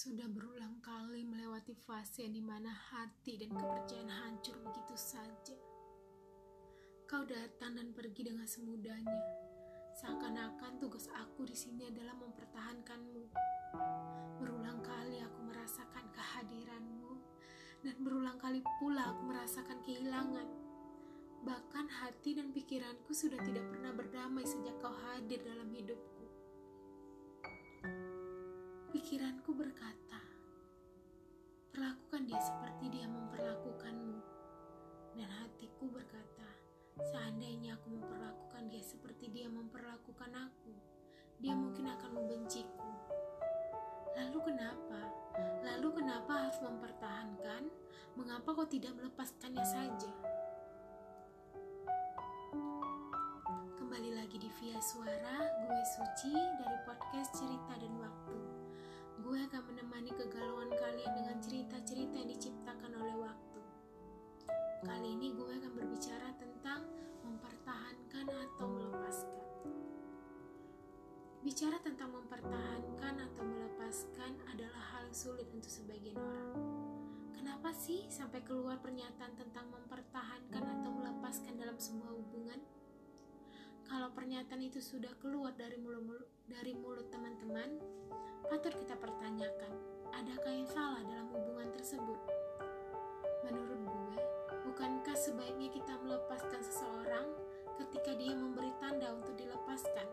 Sudah berulang kali melewati fase di mana hati dan kepercayaan hancur begitu saja. Kau datang dan pergi dengan semudahnya. Seakan-akan tugas aku di sini adalah mempertahankanmu. Berulang kali aku merasakan kehadiranmu dan berulang kali pula aku merasakan kehilangan. Bahkan hati dan pikiranku sudah tidak pernah berdamai sejak kau hadir dalam hidupku. Pikiranku berkata, perlakukan dia seperti dia memperlakukanmu. Dan hatiku berkata, seandainya aku memperlakukan dia seperti dia memperlakukan aku, dia mungkin akan membenciku. Lalu kenapa? Lalu kenapa harus mempertahankan? Mengapa kau tidak melepaskannya saja? Kembali lagi di Via Suara, gue Suci dari podcast Kali ini gue akan berbicara tentang mempertahankan atau melepaskan. Bicara tentang mempertahankan atau melepaskan adalah hal sulit untuk sebagian orang. Kenapa sih sampai keluar pernyataan tentang mempertahankan atau melepaskan dalam sebuah hubungan? Kalau pernyataan itu sudah keluar dari mulut, dari mulut teman-teman, patut kita pertanyakan, adakah yang salah dalam hubungan tersebut? Menurut gue, sebaiknya kita melepaskan seseorang ketika dia memberi tanda untuk dilepaskan?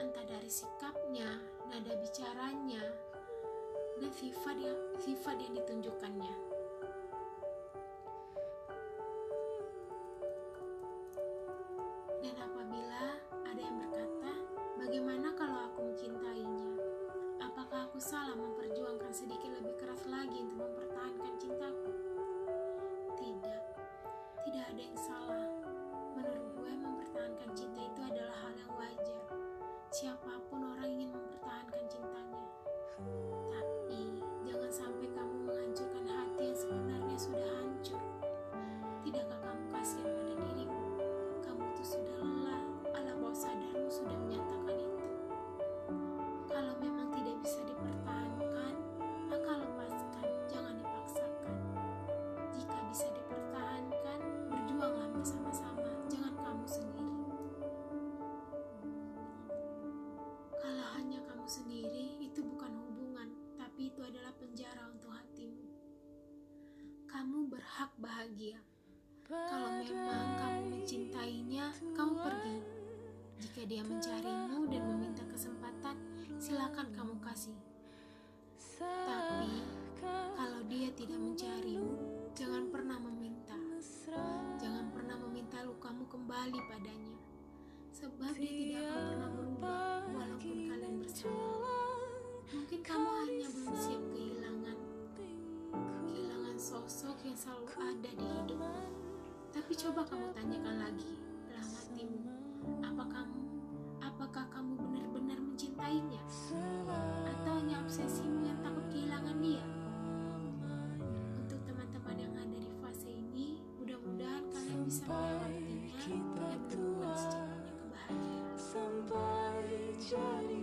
Entah dari sikapnya, nada bicaranya, dan sifat yang, sifat yang ditunjukkannya. Dan apabila ada yang berkata, bagaimana kalau aku mencintainya? Apakah aku salah memperjuangkan sedikit lebih keras lagi untuk mempertahankan cintaku? Tidak, tidak ada sendiri, itu bukan hubungan, tapi itu adalah penjara untuk hatimu. Kamu berhak bahagia. Kalau memang kamu mencintainya, kamu pergi. Jika dia mencarimu dan meminta kesempatan, silakan kamu kasih. Tapi, kalau dia tidak mencarimu, jangan pernah meminta. Jangan pernah meminta lukamu kembali padanya. Sebab dia sosok yang selalu ada di hidup. Tapi coba kamu tanyakan lagi dalam hatimu, apa kamu, apakah kamu benar-benar mencintainya? Atau hanya obsesimu yang takut kehilangan dia? Untuk teman-teman yang ada di fase ini, mudah-mudahan kalian bisa melewatinya dan menemukan secepatnya kebahagiaan. sampai jadi